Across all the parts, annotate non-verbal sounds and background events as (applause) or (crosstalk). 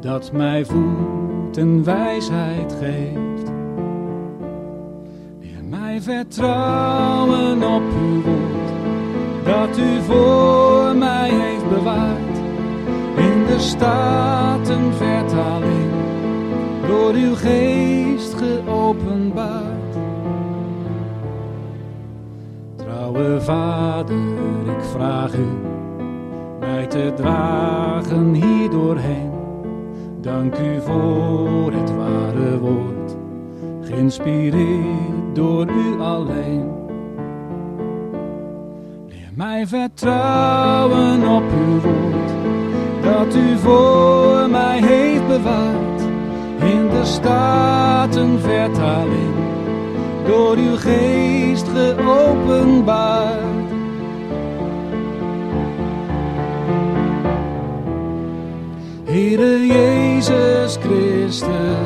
dat mij voelt en wijsheid geeft. Leer mij vertrouwen op uw woord, dat u voor mij heeft bewaard. In de statenvertaling, door uw geest geopenbaard. Trouwe Vader, ik vraag u mij te dragen hier Dank u voor het ware woord, geïnspireerd door u alleen. Leer mij vertrouwen op uw woord, dat u voor mij heeft bewaard. In de statenvertaling, door uw geest geopenbaard. Christus,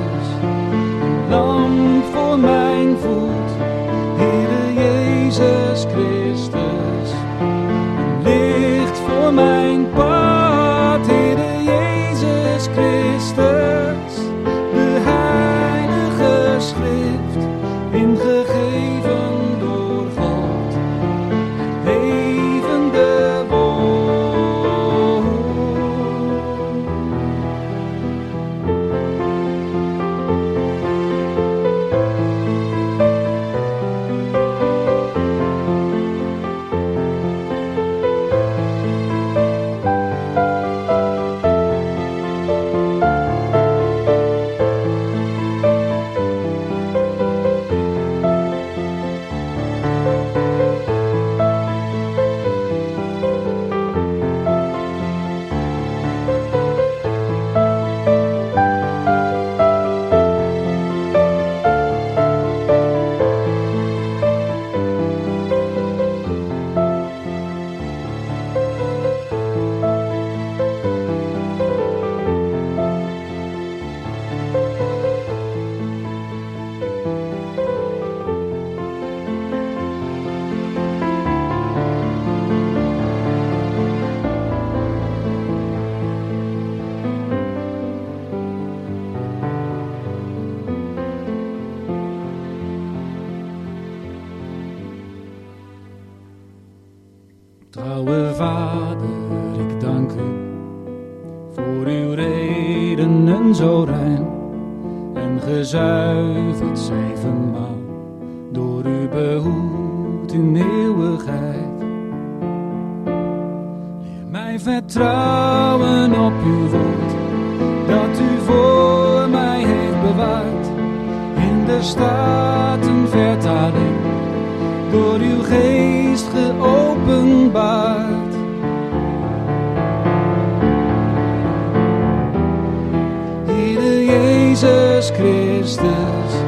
Jezus Christus,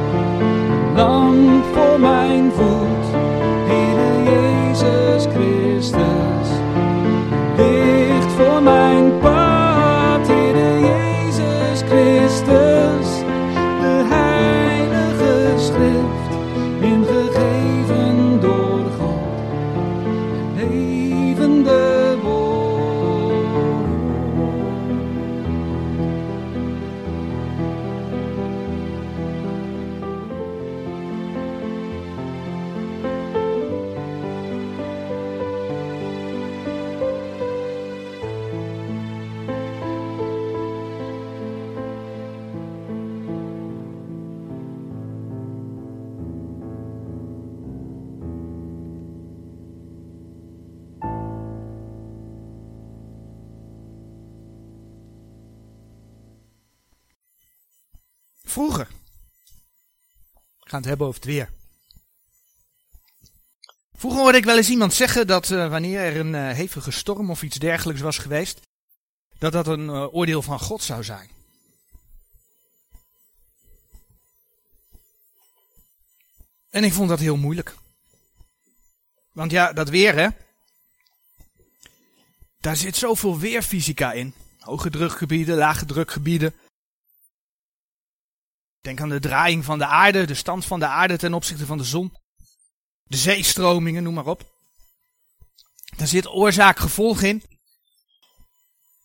lamp voor mijn voet. Vroeger. We gaan het hebben over het weer. Vroeger hoorde ik wel eens iemand zeggen dat eh, wanneer er een eh, hevige storm of iets dergelijks was geweest, dat dat een eh, oordeel van God zou zijn. En ik vond dat heel moeilijk. Want ja, dat weer hè, daar zit zoveel weerfysica in. Hoge drukgebieden, lage drukgebieden. Denk aan de draaiing van de aarde, de stand van de aarde ten opzichte van de zon. de zeestromingen, noem maar op. Daar zit oorzaak-gevolg in.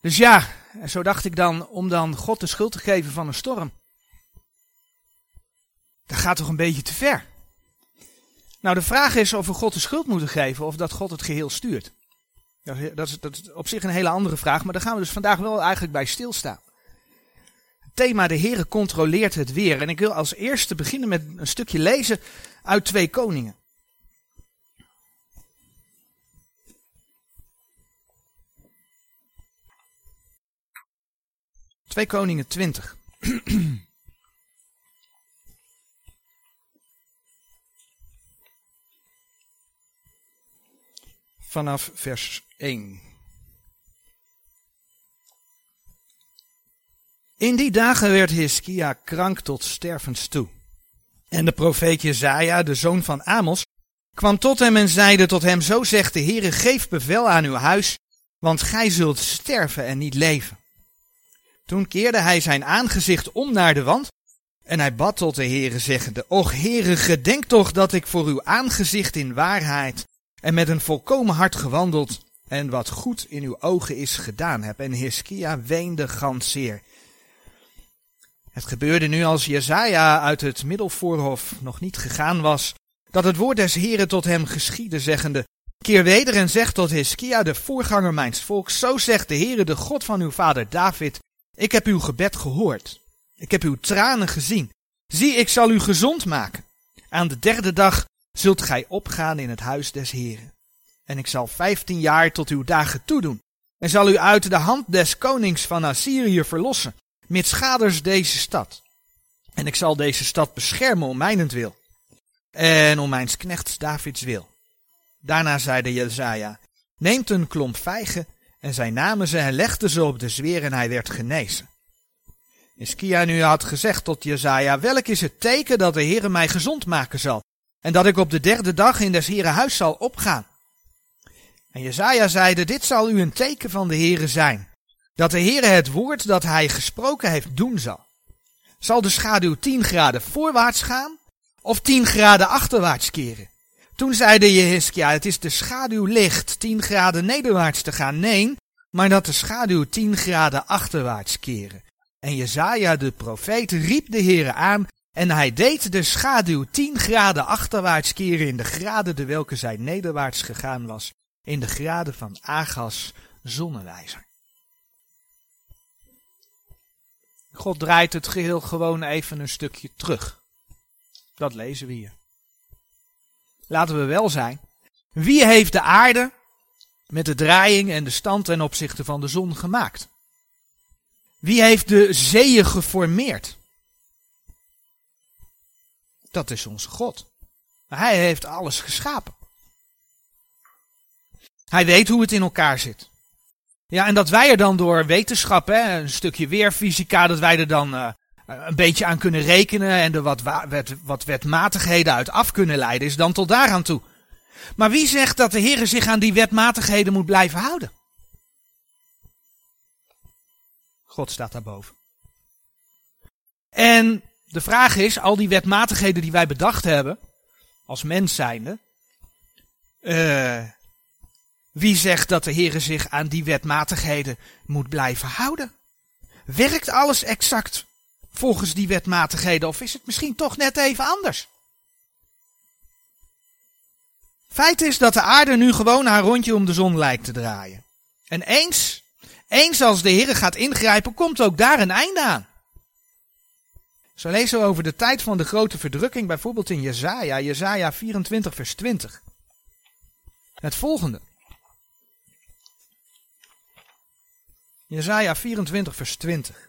Dus ja, zo dacht ik dan, om dan God de schuld te geven van een storm. Dat gaat toch een beetje te ver. Nou, de vraag is of we God de schuld moeten geven of dat God het geheel stuurt. Dat is, dat is op zich een hele andere vraag, maar daar gaan we dus vandaag wel eigenlijk bij stilstaan. Thema de Heere controleert het weer. En ik wil als eerste beginnen met een stukje lezen uit Twee Koningen. Twee Koningen 20. (clears throat) Vanaf vers 1. In die dagen werd Hiskia krank tot stervens toe. En de profeet Jezaja, de zoon van Amos, kwam tot hem en zeide tot hem, zo zegt de Heere, geef bevel aan uw huis, want gij zult sterven en niet leven. Toen keerde hij zijn aangezicht om naar de wand, en hij bad tot de Heere, zeggende, Och Heere, gedenk toch dat ik voor uw aangezicht in waarheid en met een volkomen hart gewandeld, en wat goed in uw ogen is gedaan heb. En Hiskia weende gans zeer. Het gebeurde nu als Jezaja uit het middelvoorhof nog niet gegaan was, dat het woord des Heren tot hem geschiedde, zeggende, Keer weder en zeg tot Hiskia, de voorganger mijns volks, zo zegt de Heere, de God van uw vader David, ik heb uw gebed gehoord. Ik heb uw tranen gezien. Zie, ik zal u gezond maken. Aan de derde dag zult gij opgaan in het huis des Heren. En ik zal vijftien jaar tot uw dagen toedoen. En zal u uit de hand des konings van Assyrië verlossen, schaders deze stad. En ik zal deze stad beschermen om mijnentwil. En om mijns knechts Davids wil. Daarna zeide Jezaja, neemt een klomp vijgen en zij namen ze en legden ze op de zweer en hij werd genezen. Iskia nu had gezegd tot Jezaja, welk is het teken dat de Heere mij gezond maken zal, en dat ik op de derde dag in des Heere huis zal opgaan? En Jezaja zeide, dit zal u een teken van de Heere zijn, dat de Heere het woord dat hij gesproken heeft doen zal. Zal de schaduw tien graden voorwaarts gaan, of tien graden achterwaarts keren? Toen zeide Jehiskia, het is de schaduw licht tien graden nederwaarts te gaan. Nee, maar dat de schaduw tien graden achterwaarts keren. En Jezaja de profeet riep de Heere aan en hij deed de schaduw tien graden achterwaarts keren in de graden de welke zij nederwaarts gegaan was, in de graden van Agas zonnewijzer. God draait het geheel gewoon even een stukje terug. Dat lezen we hier laten we wel zijn. Wie heeft de aarde met de draaiing en de stand ten opzichte van de zon gemaakt? Wie heeft de zeeën geformeerd? Dat is onze God. Hij heeft alles geschapen. Hij weet hoe het in elkaar zit. Ja, en dat wij er dan door wetenschap, hè, een stukje weerfysica, dat wij er dan uh, een beetje aan kunnen rekenen en er wat, wat wetmatigheden uit af kunnen leiden, is dan tot daaraan toe. Maar wie zegt dat de Heer zich aan die wetmatigheden moet blijven houden? God staat daarboven. En de vraag is, al die wetmatigheden die wij bedacht hebben, als mens zijnde, uh, wie zegt dat de Heer zich aan die wetmatigheden moet blijven houden? Werkt alles exact volgens die wetmatigheden? Of is het misschien toch net even anders? Feit is dat de aarde nu gewoon haar rondje om de zon lijkt te draaien. En eens, eens als de Heer gaat ingrijpen, komt ook daar een einde aan. Zo lezen we over de tijd van de grote verdrukking, bijvoorbeeld in Jezaja, Jezaja 24 vers 20. Het volgende. Jezaja 24 vers 20.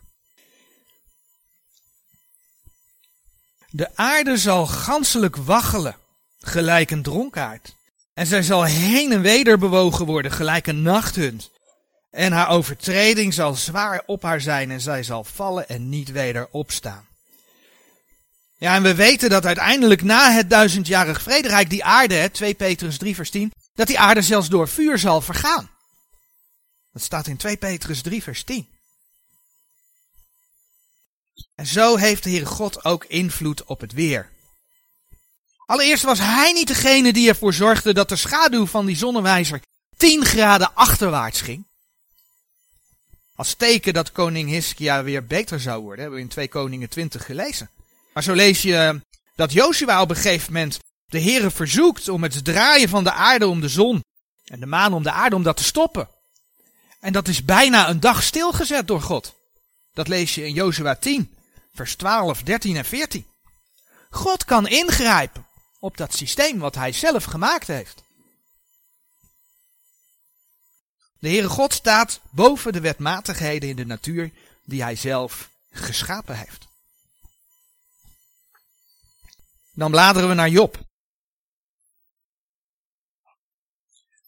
De aarde zal ganselijk waggelen, gelijk een dronkaard. En zij zal heen en weder bewogen worden, gelijk een nachthund. En haar overtreding zal zwaar op haar zijn en zij zal vallen en niet weder opstaan. Ja, en we weten dat uiteindelijk na het duizendjarig vrederijk die aarde, 2 Petrus 3 vers 10, dat die aarde zelfs door vuur zal vergaan. Dat staat in 2 Petrus 3 vers 10. En zo heeft de Heere God ook invloed op het weer. Allereerst was hij niet degene die ervoor zorgde dat de schaduw van die zonnewijzer 10 graden achterwaarts ging. Als teken dat koning Hiskia weer beter zou worden, hebben we in 2 Koningen 20 gelezen. Maar zo lees je dat Joshua op een gegeven moment de Heere verzoekt om het draaien van de aarde om de zon en de maan om de aarde om dat te stoppen. En dat is bijna een dag stilgezet door God. Dat lees je in Jozua 10, vers 12, 13 en 14. God kan ingrijpen op dat systeem wat hij zelf gemaakt heeft. De Heere God staat boven de wetmatigheden in de natuur die hij zelf geschapen heeft. Dan bladeren we naar Job.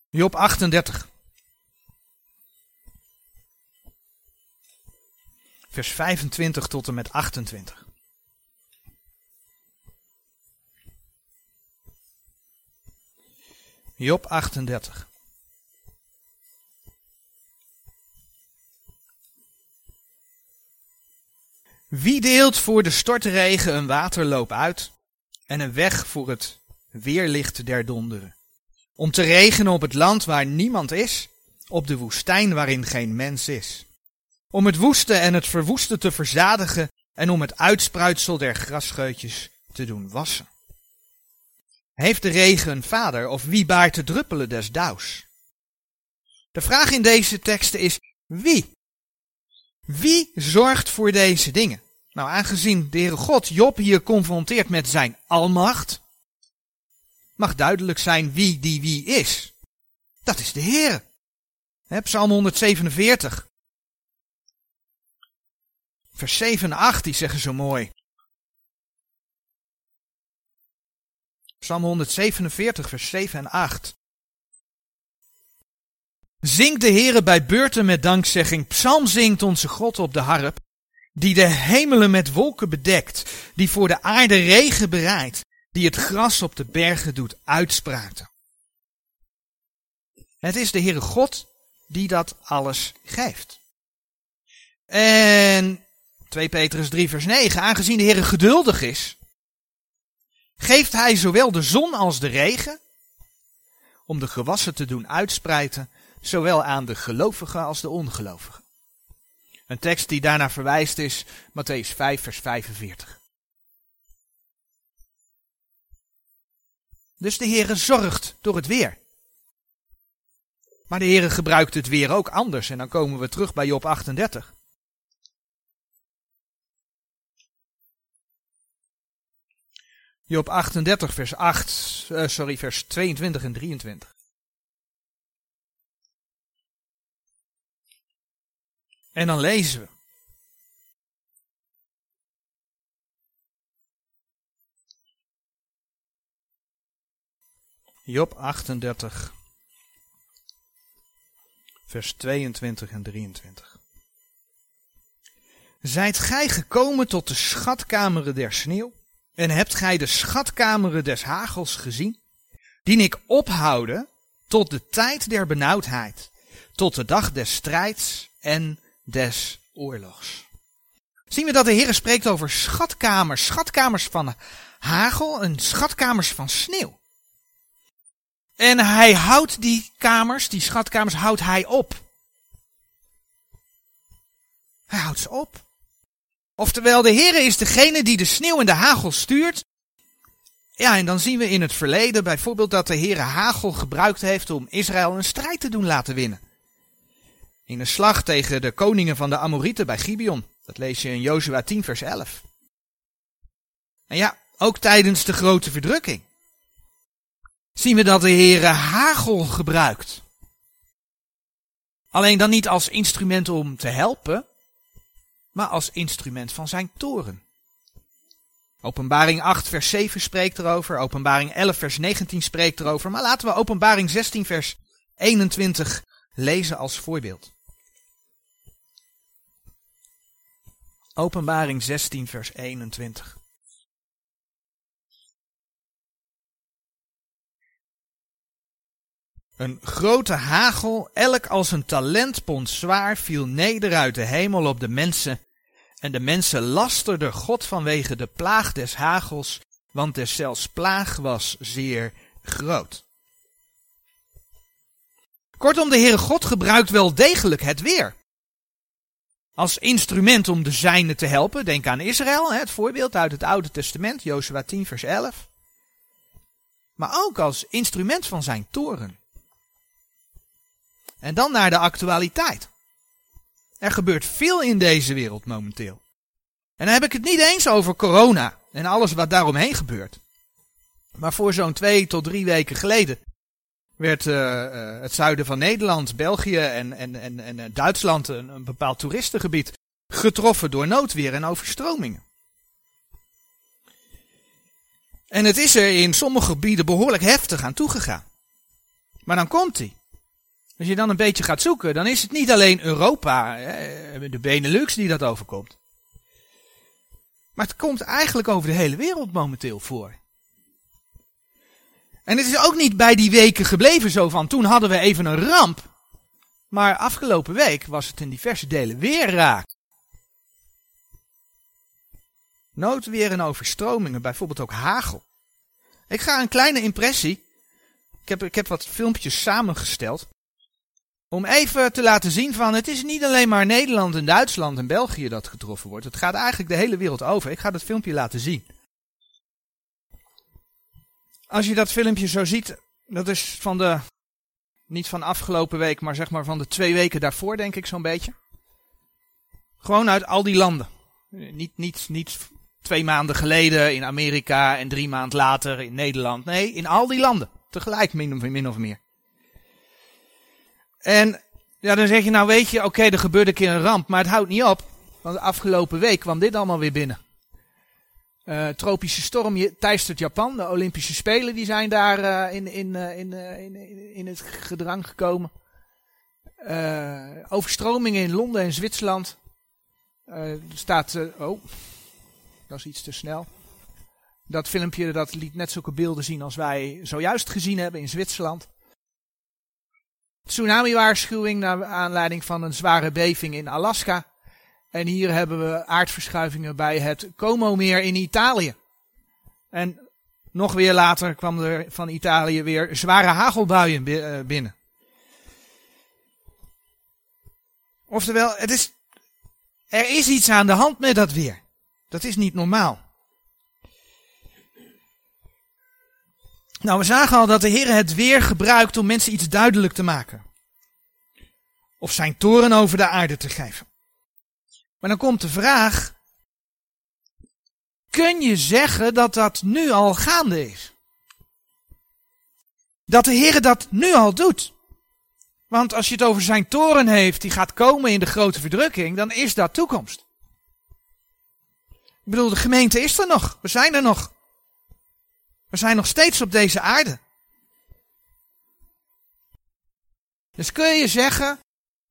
Job 38. Vers 25 tot en met 28. Job 38. Wie deelt voor de stortregen een waterloop uit en een weg voor het weerlicht der donderen? Om te regenen op het land waar niemand is, op de woestijn waarin geen mens is. Om het woeste en het verwoeste te verzadigen en om het uitspruitsel der grasscheutjes te doen wassen. Heeft de regen een vader of wie baart de druppelen des dauws? De vraag in deze teksten is wie? Wie zorgt voor deze dingen? Nou, aangezien de Heere God Job hier confronteert met zijn almacht, mag duidelijk zijn wie die wie is. Dat is de Heer. Psalm 147. Vers 7 en 8, die zeggen zo mooi. Psalm 147, vers 7 en 8. Zing de Heere bij beurten met dankzegging. Psalm zingt onze God op de harp. Die de hemelen met wolken bedekt. Die voor de aarde regen bereidt. Die het gras op de bergen doet uitspraten. Het is de Heere God die dat alles geeft. En 2 Petrus 3 vers 9. Aangezien de Heere geduldig is geeft hij zowel de zon als de regen om de gewassen te doen uitspreiden, zowel aan de gelovigen als de ongelovigen. Een tekst die daarna verwijst is Matthäus 5 vers 45. Dus de Heere zorgt door het weer. Maar de Heere gebruikt het weer ook anders en dan komen we terug bij Job 38. Job 38, vers 8, uh, sorry, vers 22 en 23. En dan lezen we. Job 38, vers 22 en 23. Zijt gij gekomen tot de schatkameren der sneeuw? En hebt gij de schatkameren des hagels gezien? Die ik ophouden tot de tijd der benauwdheid, tot de dag des strijds en des oorlogs. Zien we dat de Heer spreekt over schatkamers, schatkamers van hagel en schatkamers van sneeuw. En hij houdt die kamers, die schatkamers, houdt hij op. Hij houdt ze op. Oftewel, de Heere is degene die de sneeuw en de hagel stuurt. Ja, en dan zien we in het verleden bijvoorbeeld dat de Heere hagel gebruikt heeft om Israël een strijd te doen laten winnen. In een slag tegen de koningen van de Amorieten bij Gibeon. Dat lees je in Jozua 10 vers 11. En ja, ook tijdens de grote verdrukking. Zien we dat de Heere hagel gebruikt. Alleen dan niet als instrument om te helpen, maar als instrument van zijn toren. Openbaring 8 vers 7 spreekt erover, openbaring 11 vers 19 spreekt erover, maar laten we openbaring 16 vers 21 lezen als voorbeeld. Openbaring 16 vers 21. Een grote hagel, elk als een talentpond zwaar, viel neder uit de hemel op de mensen. En de mensen lasterden God vanwege de plaag des hagels want deszelfs plaag was zeer groot. Kortom, de Heere God gebruikt wel degelijk het weer. Als instrument om de zijnen te helpen. Denk aan Israël, het voorbeeld uit het Oude Testament, Jozua 10 vers 11. Maar ook als instrument van zijn toren. En dan naar de actualiteit. Er gebeurt veel in deze wereld momenteel. En dan heb ik het niet eens over corona en alles wat daaromheen gebeurt. Maar voor zo'n twee tot drie weken geleden werd uh, het zuiden van Nederland, België en, en, en, en Duitsland, een, een bepaald toeristengebied, getroffen door noodweer en overstromingen. En het is er in sommige gebieden behoorlijk heftig aan toegegaan. Maar dan komt hij. Als je dan een beetje gaat zoeken, dan is het niet alleen Europa, de Benelux die dat overkomt. Maar het komt eigenlijk over de hele wereld momenteel voor. En het is ook niet bij die weken gebleven zo van, toen hadden we even een ramp. Maar afgelopen week was het in diverse delen weer raak. Noodweer en overstromingen, bijvoorbeeld ook hagel. Ik ga een kleine impressie. Ik heb, ik heb wat filmpjes samengesteld. Om even te laten zien van, het is niet alleen maar Nederland en Duitsland en België dat getroffen wordt. Het gaat eigenlijk de hele wereld over. Ik ga dat filmpje laten zien. Als je dat filmpje zo ziet, dat is van de, niet van afgelopen week, maar zeg maar van de twee weken daarvoor denk ik zo'n beetje. Gewoon uit al die landen. Niet, niet, niet twee maanden geleden in Amerika en drie maanden later in Nederland. Nee, in al die landen. Tegelijk min of, min of meer. En ja, dan zeg je nou weet je, oké, er gebeurde een keer een ramp, maar het houdt niet op. Want de afgelopen week kwam dit allemaal weer binnen. Uh, tropische storm teistert Japan. De Olympische Spelen die zijn daar uh, in, in, uh, in, in, in, het gedrang gekomen. overstromingen in Londen en Zwitserland. er staat, oh, dat is iets te snel. Dat filmpje dat liet net zulke beelden zien als wij zojuist gezien hebben in Zwitserland. Tsunami-waarschuwing naar aanleiding van een zware beving in Alaska. En hier hebben we aardverschuivingen bij het Como-meer in Italië. En nog weer later kwam er van Italië weer zware hagelbuien eh, binnen. Oftewel, het is, er is iets aan de hand met dat weer. Dat is niet normaal. Nou, we zagen al dat de Heer het weer gebruikt om mensen iets duidelijk te maken. Of zijn toren over de aarde te geven. Maar dan komt de vraag, kun je zeggen dat dat nu al gaande is? Dat de Heer dat nu al doet. Want als je het over zijn toren heeft, die gaat komen in de grote verdrukking, dan is dat toekomst. Ik bedoel, de gemeente is er nog. We zijn er nog. We zijn nog steeds op deze aarde. Dus kun je zeggen,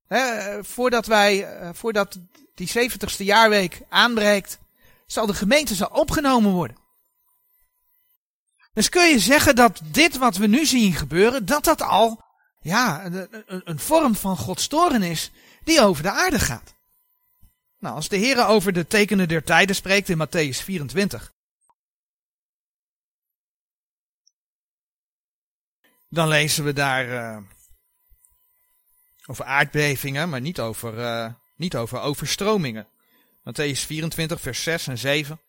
hè, voordat wij, eh, voordat die 70ste jaarweek aanbreekt, zal de gemeente zal opgenomen worden. Dus kun je zeggen dat dit wat we nu zien gebeuren, dat dat al, ja, een, een vorm van Gods toren is, die over de aarde gaat. Nou, als de Heer over de tekenen der tijden spreekt in Matthäus 24, dan lezen we daar uh, over aardbevingen, maar niet over, uh, niet over overstromingen. Matthäus 24, vers 6 en 7.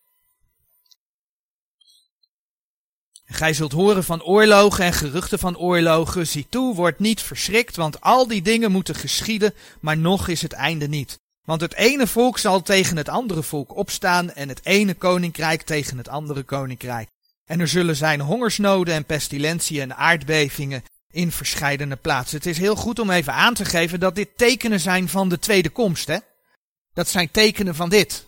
Gij zult horen van oorlogen en geruchten van oorlogen. Zie toe, word niet verschrikt, want al die dingen moeten geschieden, maar nog is het einde niet. Want het ene volk zal tegen het andere volk opstaan en het ene koninkrijk tegen het andere koninkrijk. En er zullen zijn hongersnoden en pestilentiën en aardbevingen in verscheidene plaatsen. Het is heel goed om even aan te geven dat dit tekenen zijn van de tweede komst. Hè? Dat zijn tekenen van dit.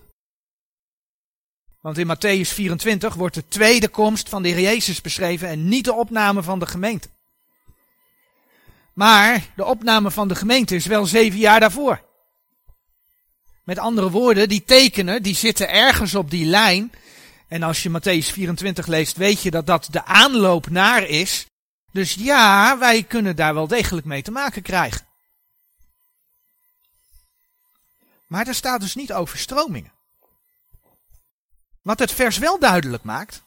Want in Matthäus 24 wordt de tweede komst van de Heer Jezus beschreven en niet de opname van de gemeente. Maar de opname van de gemeente is wel zeven jaar daarvoor. Met andere woorden, die tekenen die zitten ergens op die lijn. En als je Matthäus 24 leest, weet je dat dat de aanloop naar is. Dus ja, wij kunnen daar wel degelijk mee te maken krijgen. Maar er staat dus niet over stromingen. Wat het vers wel duidelijk maakt,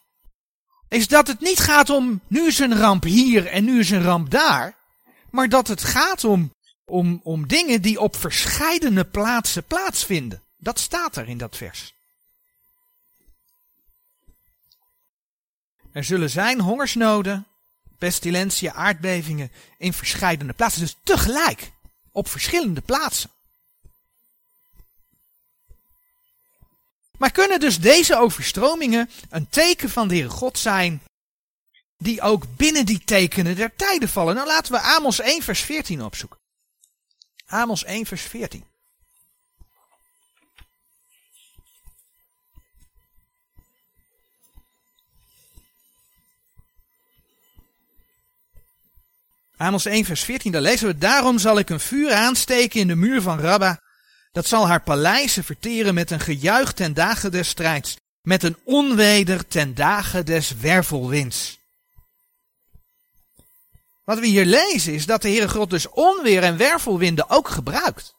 is dat het niet gaat om nu is een ramp hier en nu is een ramp daar, maar dat het gaat om, om, om dingen die op verscheidene plaatsen plaatsvinden. Dat staat er in dat vers. Er zullen zijn hongersnoden, pestilentiën, aardbevingen in verscheidene plaatsen. Dus tegelijk, op verschillende plaatsen. Maar kunnen dus deze overstromingen een teken van de Heere God zijn, die ook binnen die tekenen der tijden vallen? Nou laten we Amos 1 vers 14 opzoeken. Amos 1 vers 14. Amos 1 vers 14, daar lezen we, daarom zal ik een vuur aansteken in de muur van Rabba, dat zal haar paleizen verteren met een gejuich ten dagen des strijds, met een onweder ten dagen des wervelwinds. Wat we hier lezen is dat de Heere God dus onweer en wervelwinden ook gebruikt.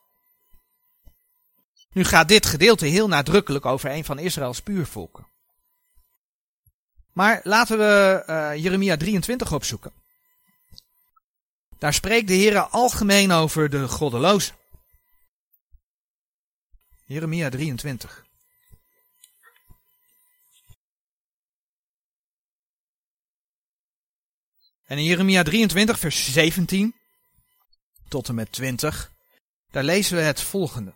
Nu gaat dit gedeelte heel nadrukkelijk over een van Israëls puurvolken. Maar laten we uh, Jeremia 23 opzoeken. Daar spreekt de Heer algemeen over de goddelozen. Jeremia 23. En in Jeremia 23, vers 17 tot en met 20, daar lezen we het volgende.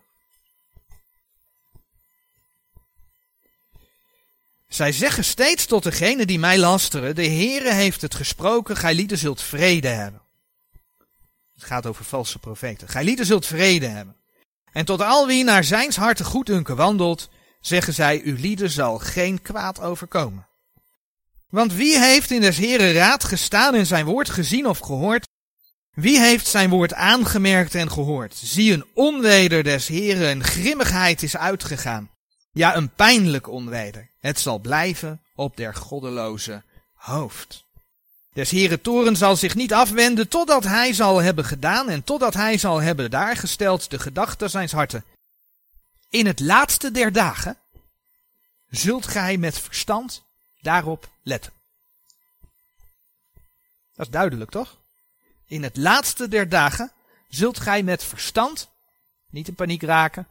Zij zeggen steeds tot degene die mij lasteren, de Heere heeft het gesproken, gij lieden zult vrede hebben. Het gaat over valse profeten. Gij lieden zult vrede hebben. En tot al wie naar zijns harte goedunken wandelt, zeggen zij, uw lieden zal geen kwaad overkomen. Want wie heeft in des Heren raad gestaan en zijn woord gezien of gehoord? Wie heeft zijn woord aangemerkt en gehoord? Zie een onweder des Heren, een grimmigheid is uitgegaan. Ja, een pijnlijk onweder. Het zal blijven op der goddeloze hoofd. Des Heren toren zal zich niet afwenden totdat hij zal hebben gedaan en totdat hij zal hebben daargesteld de gedachten zijns harten. In het laatste der dagen zult gij met verstand daarop letten. Dat is duidelijk, toch? In het laatste der dagen zult gij met verstand, niet in paniek raken,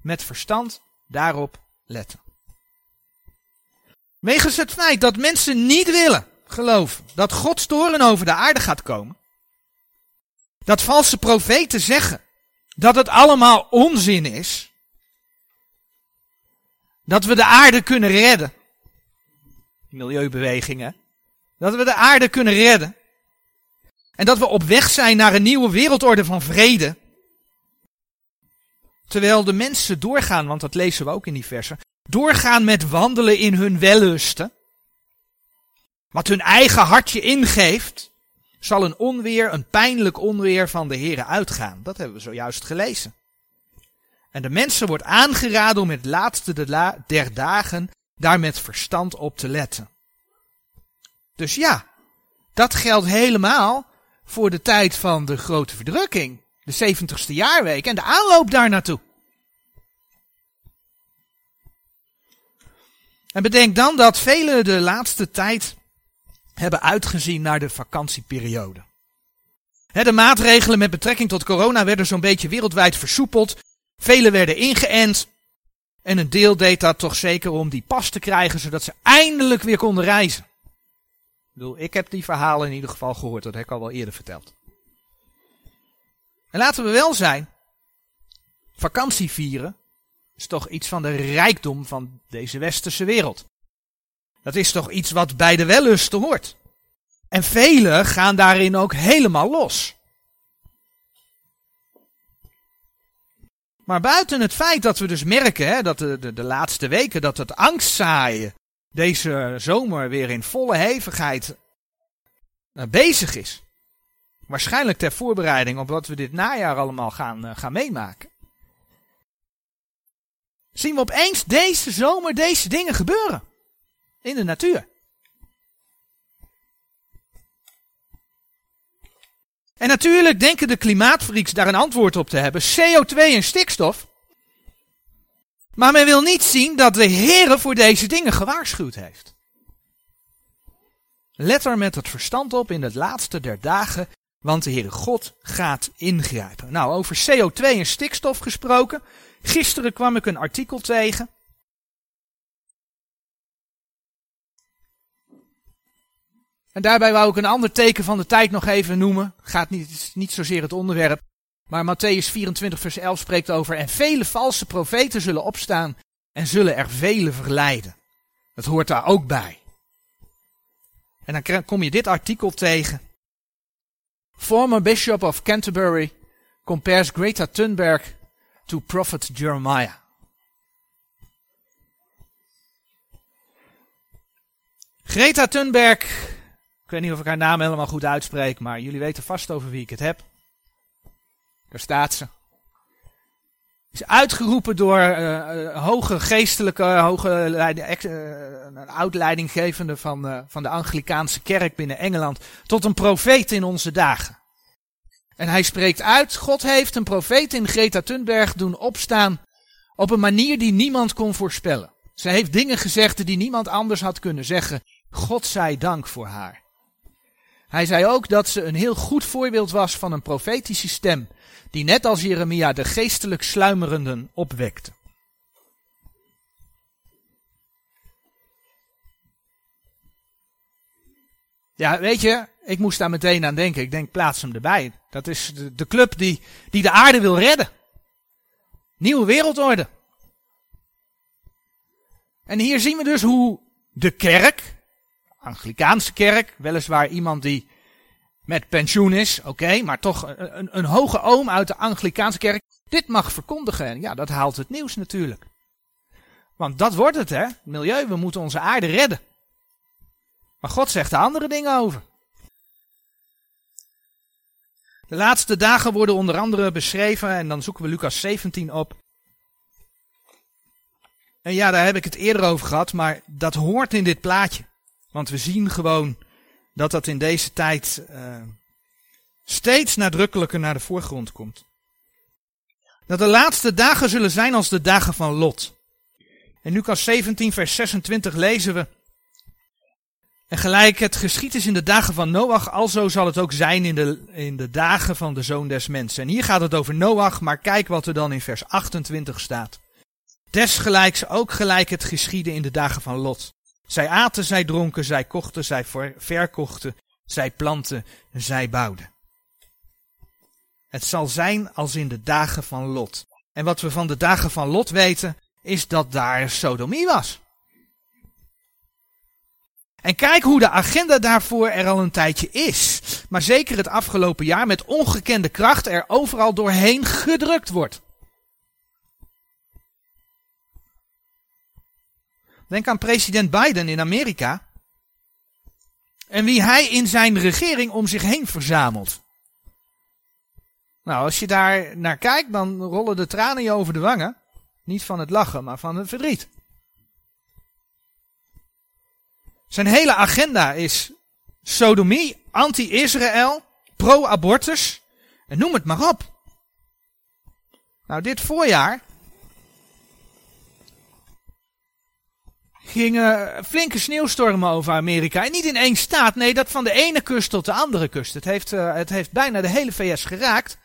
met verstand daarop letten. Wegens het feit dat mensen niet willen geloven dat Gods toren over de aarde gaat komen, dat valse profeten zeggen dat het allemaal onzin is, dat we de aarde kunnen redden, milieubewegingen, dat we de aarde kunnen redden, en dat we op weg zijn naar een nieuwe wereldorde van vrede, terwijl de mensen doorgaan, want dat lezen we ook in die versen, doorgaan met wandelen in hun wellusten, wat hun eigen hartje ingeeft, zal een onweer, een pijnlijk onweer van de Here uitgaan. Dat hebben we zojuist gelezen. En de mensen wordt aangeraden om het laatste der dagen daar met verstand op te letten. Dus ja, dat geldt helemaal voor de tijd van de grote verdrukking, de 70ste jaarweek en de aanloop daar naartoe. En bedenk dan dat velen de laatste tijd hebben uitgezien naar de vakantieperiode. de maatregelen met betrekking tot corona werden zo'n beetje wereldwijd versoepeld. Velen werden ingeënt. En een deel deed dat toch zeker om die pas te krijgen, zodat ze eindelijk weer konden reizen. Ik bedoel, ik heb die verhalen in ieder geval gehoord, dat heb ik al wel eerder verteld. En laten we wel zijn, vakantie vieren is toch iets van de rijkdom van deze westerse wereld. Dat is toch iets wat bij de wellusten hoort. En velen gaan daarin ook helemaal los. Maar buiten het feit dat we dus merken, hè, dat de, de, de laatste weken, dat het angstzaaien deze zomer weer in volle hevigheid uh, bezig is. Waarschijnlijk ter voorbereiding op wat we dit najaar allemaal gaan, uh, gaan meemaken. Zien we opeens deze zomer deze dingen gebeuren in de natuur. En natuurlijk denken de klimaatfreaks daar een antwoord op te hebben. CO2 en stikstof. Maar men wil niet zien dat de Heere voor deze dingen gewaarschuwd heeft. Let er met het verstand op in het laatste der dagen, want de Heere God gaat ingrijpen. Nou, over CO2 en stikstof gesproken. Gisteren kwam ik een artikel tegen. En daarbij wou ik een ander teken van de tijd nog even noemen. Gaat niet, niet zozeer het onderwerp. Maar Matthäus 24 vers 11 spreekt over. En vele valse profeten zullen opstaan en zullen er vele verleiden. Dat hoort daar ook bij. En dan kom je dit artikel tegen. Former Bishop of Canterbury compares Greta Thunberg to Prophet Jeremiah. Greta Thunberg, ik weet niet of ik haar naam helemaal goed uitspreek, maar jullie weten vast over wie ik het heb. Daar staat ze. Is uitgeroepen door uh, hoge geestelijke, hoge leiding, uh, oud-leidinggevende van, van de Anglikaanse kerk binnen Engeland tot een profeet in onze dagen. En hij spreekt uit, God heeft een profeet in Greta Thunberg doen opstaan op een manier die niemand kon voorspellen. Ze heeft dingen gezegd die niemand anders had kunnen zeggen. God zij dank voor haar. Hij zei ook dat ze een heel goed voorbeeld was van een profetische stem die net als Jeremia de geestelijk sluimerenden opwekte. Ja, weet je, ik moest daar meteen aan denken. Ik denk, plaats hem erbij. Dat is de, de club die, die de aarde wil redden. Nieuwe wereldorde. En hier zien we dus hoe de kerk, Anglikaanse kerk, weliswaar iemand die met pensioen is, oké, maar toch een, een hoge oom uit de Anglikaanse kerk, dit mag verkondigen. En ja, dat haalt het nieuws natuurlijk. Want dat wordt het, hè? Milieu, we moeten onze aarde redden. Maar God zegt er andere dingen over. De laatste dagen worden onder andere beschreven, en dan zoeken we Lucas 17 op. En ja, daar heb ik het eerder over gehad, maar dat hoort in dit plaatje. Want we zien gewoon dat dat in deze tijd uh, steeds nadrukkelijker naar de voorgrond komt. Dat de laatste dagen zullen zijn als de dagen van Lot. In Lucas 17, vers 26 lezen we. En gelijk het geschied is in de dagen van Noach, alzo zal het ook zijn in de, in de dagen van de zoon des mensen. En hier gaat het over Noach, maar kijk wat er dan in vers 28 staat. Desgelijks ook gelijk het geschieden in de dagen van Lot. Zij aten, zij dronken, zij kochten, zij verkochten, zij planten, zij bouwden. Het zal zijn als in de dagen van Lot. En wat we van de dagen van Lot weten, is dat daar sodomie was. En kijk hoe de agenda daarvoor er al een tijdje is. Maar zeker het afgelopen jaar met ongekende kracht er overal doorheen gedrukt wordt. Denk aan president Biden in Amerika. En wie hij in zijn regering om zich heen verzamelt. Nou, als je daar naar kijkt, dan rollen de tranen je over de wangen. Niet van het lachen, maar van het verdriet. Zijn hele agenda is sodomie, anti-Israël, pro-abortus en noem het maar op. Nou, dit voorjaar gingen flinke sneeuwstormen over Amerika. En niet in één staat, nee, dat van de ene kust tot de andere kust. Het heeft, uh, het heeft bijna de hele VS geraakt.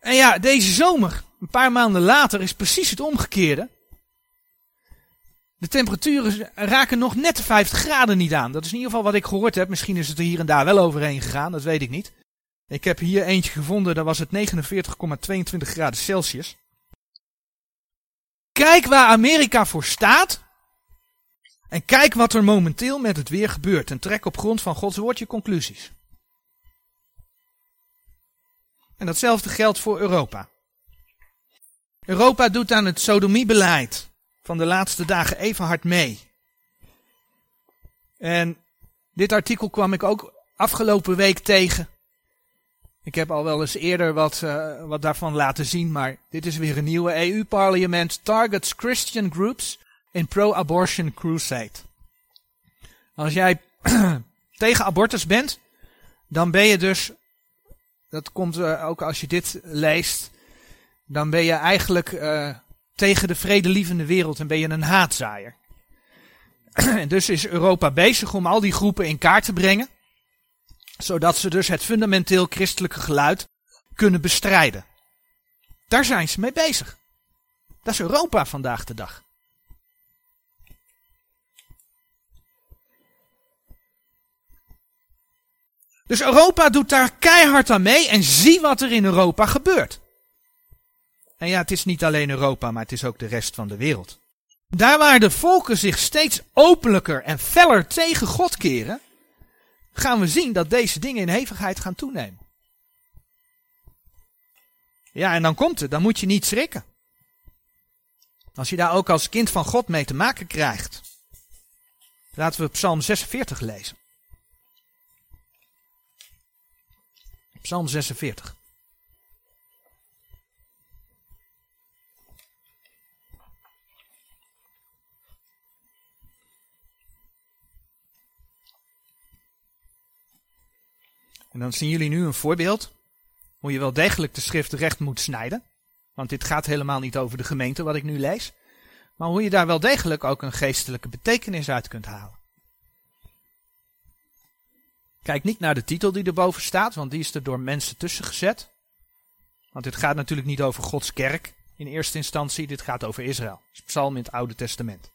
En ja, deze zomer, een paar maanden later, is precies het omgekeerde. De temperaturen raken nog net de 50 graden niet aan. Dat is in ieder geval wat ik gehoord heb. Misschien is het er hier en daar wel overheen gegaan, dat weet ik niet. Ik heb hier eentje gevonden, daar was het 49,22 graden Celsius. Kijk waar Amerika voor staat. En kijk wat er momenteel met het weer gebeurt. En trek op grond van Gods woord je conclusies. En datzelfde geldt voor Europa. Europa doet aan het sodomiebeleid van de laatste dagen even hard mee. En dit artikel kwam ik ook afgelopen week tegen. Ik heb al wel eens eerder wat, uh, wat daarvan laten zien, maar dit is weer een nieuwe EU-parlement. Targets Christian Groups in Pro-Abortion Crusade. Als jij (clears throat) tegen abortus bent, dan ben je dus, dat komt uh, ook als je dit leest, dan ben je eigenlijk uh, tegen de vredelievende wereld en ben je een haatzaaier. (clears throat) En dus is Europa bezig om al die groepen in kaart te brengen, zodat ze dus het fundamenteel christelijke geluid kunnen bestrijden. Daar zijn ze mee bezig. Dat is Europa vandaag de dag. Dus Europa doet daar keihard aan mee en zie wat er in Europa gebeurt. En ja, het is niet alleen Europa, maar het is ook de rest van de wereld. Daar waar de volken zich steeds openlijker en feller tegen God keren, gaan we zien dat deze dingen in hevigheid gaan toenemen. Ja, en dan komt het, dan moet je niet schrikken. Als je daar ook als kind van God mee te maken krijgt. Laten we Psalm 46 lezen. Psalm 46. En dan zien jullie nu een voorbeeld hoe je wel degelijk de schrift recht moet snijden. Want dit gaat helemaal niet over de gemeente wat ik nu lees. Maar hoe je daar wel degelijk ook een geestelijke betekenis uit kunt halen. Kijk niet naar de titel die erboven staat, want die is er door mensen tussen gezet. Want dit gaat natuurlijk niet over Gods kerk in eerste instantie, dit gaat over Israël. Het is psalm in het Oude Testament.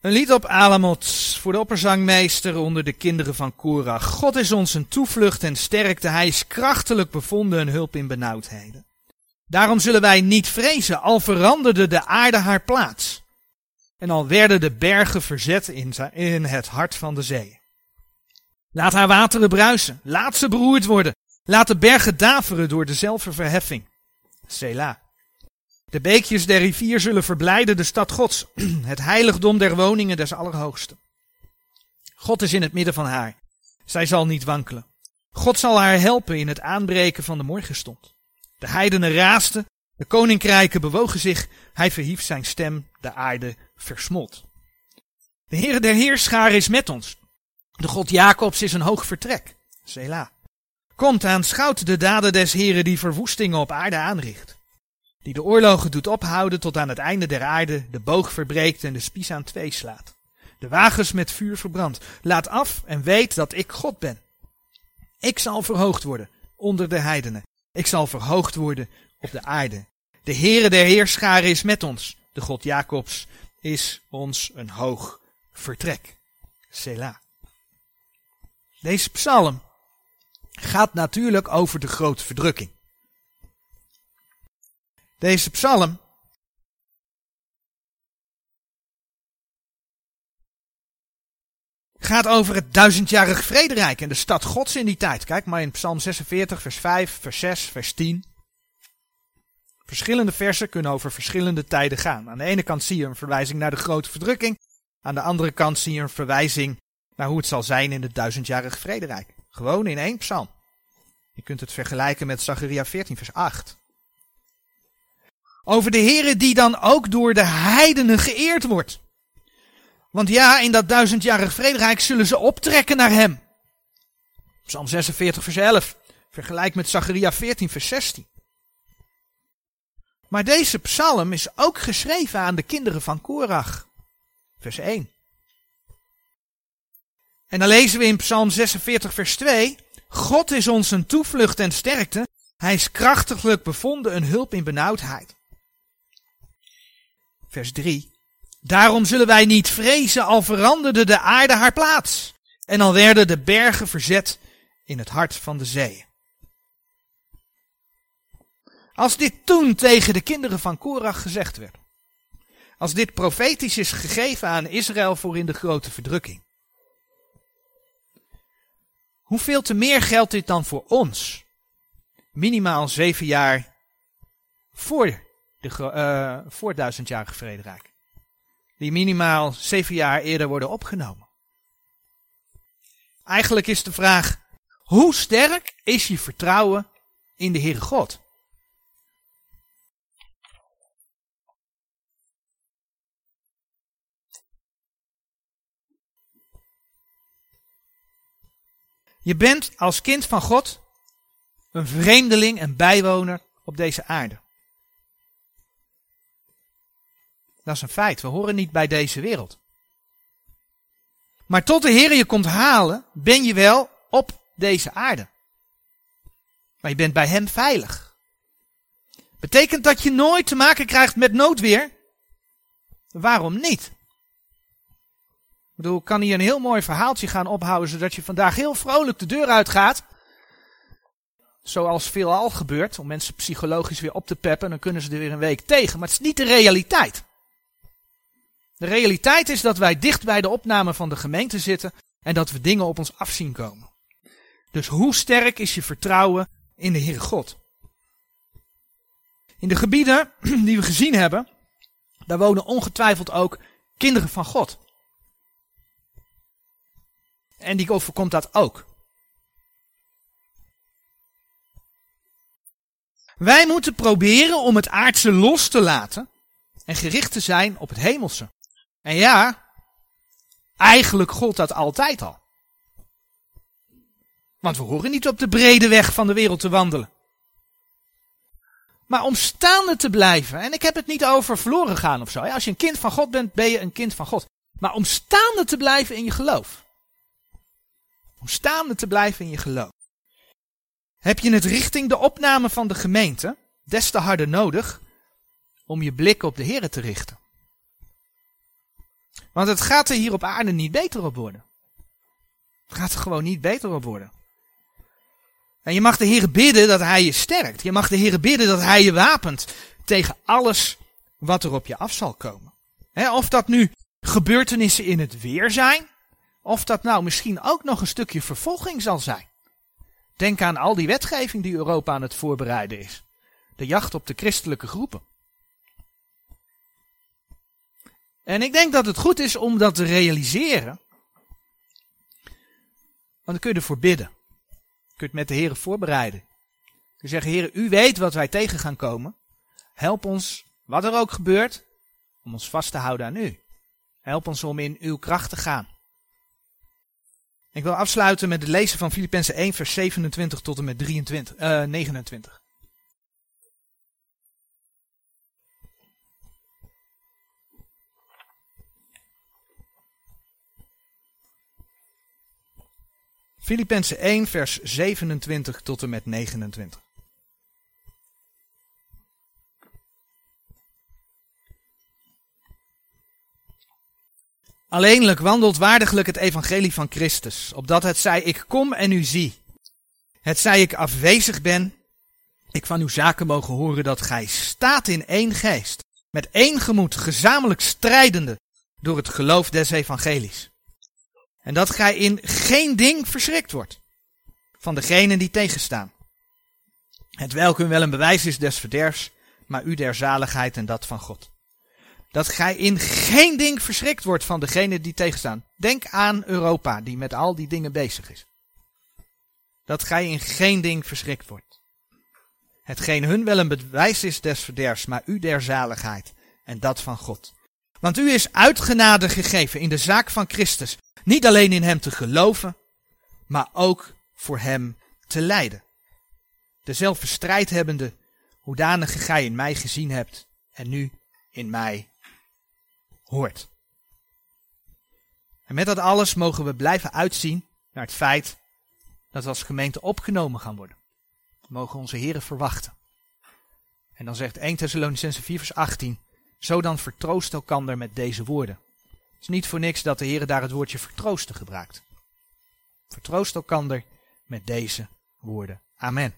Een lied op Alamot voor de opperzangmeester onder de kinderen van Korach. God is ons een toevlucht en sterkte, hij is krachtelijk bevonden en hulp in benauwdheden. Daarom zullen wij niet vrezen, al veranderde de aarde haar plaats. En al werden de bergen verzet in, in het hart van de zee. Laat haar wateren bruisen, laat ze beroerd worden, laat de bergen daveren door dezelfde verheffing. Selah. De beekjes der rivier zullen verblijden de stad Gods, (clears throat) het heiligdom der woningen des Allerhoogsten. God is in het midden van haar. Zij zal niet wankelen. God zal haar helpen in het aanbreken van de morgenstond. De heidenen raasten, de koninkrijken bewogen zich, hij verhief zijn stem, de aarde versmolt. De Heere der Heerscharen is met ons. De God Jacobs is een hoog vertrek. Selah. Komt aanschouwt de daden des Heren die verwoestingen op aarde aanricht die de oorlogen doet ophouden tot aan het einde der aarde, de boog verbreekt en de spies aan twee slaat. De wagens met vuur verbrandt. Laat af en weet dat ik God ben. Ik zal verhoogd worden onder de heidenen. Ik zal verhoogd worden op de aarde. De Heere der Heerscharen is met ons. De God Jacobs is ons een hoog vertrek. Selah. Deze psalm gaat natuurlijk over de grote verdrukking. Deze psalm gaat over het duizendjarig vrederijk en de stad gods in die tijd. Kijk maar in psalm 46 vers 5, vers 6, vers 10. Verschillende versen kunnen over verschillende tijden gaan. Aan de ene kant zie je een verwijzing naar de grote verdrukking. Aan de andere kant zie je een verwijzing naar hoe het zal zijn in het duizendjarig vrederijk. Gewoon in één psalm. Je kunt het vergelijken met Zacharia 14 vers 8. Over de Here die dan ook door de heidenen geëerd wordt. Want ja, in dat duizendjarig vrederijk zullen ze optrekken naar hem. Psalm 46 vers 11. Vergelijk met Zacharia 14 vers 16. Maar deze psalm is ook geschreven aan de kinderen van Korach. Vers 1. En dan lezen we in Psalm 46 vers 2. God is ons een toevlucht en sterkte. Hij is krachtiglijk bevonden een hulp in benauwdheid vers 3. Daarom zullen wij niet vrezen, al veranderde de aarde haar plaats. En al werden de bergen verzet in het hart van de zee. Als dit toen tegen de kinderen van Korach gezegd werd. Als dit profetisch is gegeven aan Israël voor in de grote verdrukking. Hoeveel te meer geldt dit dan voor ons? Minimaal zeven jaar voor de, uh, voor duizendjarige vrederijk. Die minimaal zeven jaar eerder worden opgenomen. Eigenlijk is de vraag, hoe sterk is je vertrouwen in de Heere God? Je bent als kind van God een vreemdeling en bijwoner op deze aarde. Dat is een feit. We horen niet bij deze wereld. Maar tot de Heer je komt halen, ben je wel op deze aarde. Maar je bent bij Hem veilig. Betekent dat je nooit te maken krijgt met noodweer? Waarom niet? Ik bedoel, kan hier een heel mooi verhaaltje gaan ophouden, zodat je vandaag heel vrolijk de deur uitgaat. Zoals veelal gebeurt, om mensen psychologisch weer op te peppen, dan kunnen ze er weer een week tegen. Maar het is niet de realiteit. De realiteit is dat wij dicht bij de opname van de gemeente zitten en dat we dingen op ons af zien komen. Dus hoe sterk is je vertrouwen in de Heere God? In de gebieden (clears throat) die we gezien hebben, daar wonen ongetwijfeld ook kinderen van God. En die overkomt dat ook. Wij moeten proberen om het aardse los te laten en gericht te zijn op het hemelse. En ja, eigenlijk gold dat altijd al. Want we horen niet op de brede weg van de wereld te wandelen. Maar om staande te blijven, en ik heb het niet over verloren gaan of zo. Als je een kind van God bent, ben je een kind van God. Maar om staande te blijven in je geloof. Om staande te blijven in je geloof. Heb je het richting de opname van de gemeente des te harder nodig om je blik op de Here te richten. Want het gaat er hier op aarde niet beter op worden. Het gaat er gewoon niet beter op worden. En je mag de Heer bidden dat Hij je sterkt. Je mag de Heer bidden dat Hij je wapent tegen alles wat er op je af zal komen. of dat nu gebeurtenissen in het weer zijn, of dat nou misschien ook nog een stukje vervolging zal zijn. Denk aan al die wetgeving die Europa aan het voorbereiden is. De jacht op de christelijke groepen. En ik denk dat het goed is om dat te realiseren. Want dan kun je ervoor bidden. Je kunt met de Heer voorbereiden. Je zeggen, Heer, u weet wat wij tegen gaan komen. Help ons, wat er ook gebeurt, om ons vast te houden aan u. Help ons om in uw kracht te gaan. Ik wil afsluiten met het lezen van Filippenzen 1, vers 27 tot en met 23, uh, 29. Filippenzen 1, vers 27 tot en met 29. Alleenlijk wandelt waardiglijk het evangelie van Christus, opdat het zij ik kom en u zie. Het zij ik afwezig ben, ik van uw zaken mogen horen dat gij staat in één geest, met één gemoed, gezamenlijk strijdende door het geloof des evangelies. En dat gij in geen ding verschrikt wordt van degenen die tegenstaan. Het welk u wel een bewijs is des verderfs, maar u der zaligheid en dat van God dat gij in geen ding verschrikt wordt van degene die tegenstaan. Denk aan Europa, die met al die dingen bezig is. Dat gij in geen ding verschrikt wordt. Hetgeen hun wel een bewijs is des verderfs, maar u der zaligheid en dat van God. Want u is uitgenade gegeven in de zaak van Christus, niet alleen in hem te geloven, maar ook voor hem te lijden. Dezelfde strijd hebbende, hoedanige gij in mij gezien hebt en nu in mij hoort. En met dat alles mogen we blijven uitzien naar het feit dat we als gemeente opgenomen gaan worden. Mogen onze heren verwachten. En dan zegt 1 Thessalonicense 4 vers 18, zo dan vertroost elkander met deze woorden. Het is niet voor niks dat de Heer daar het woordje vertroosten gebruikt. Vertroost elkander met deze woorden. Amen.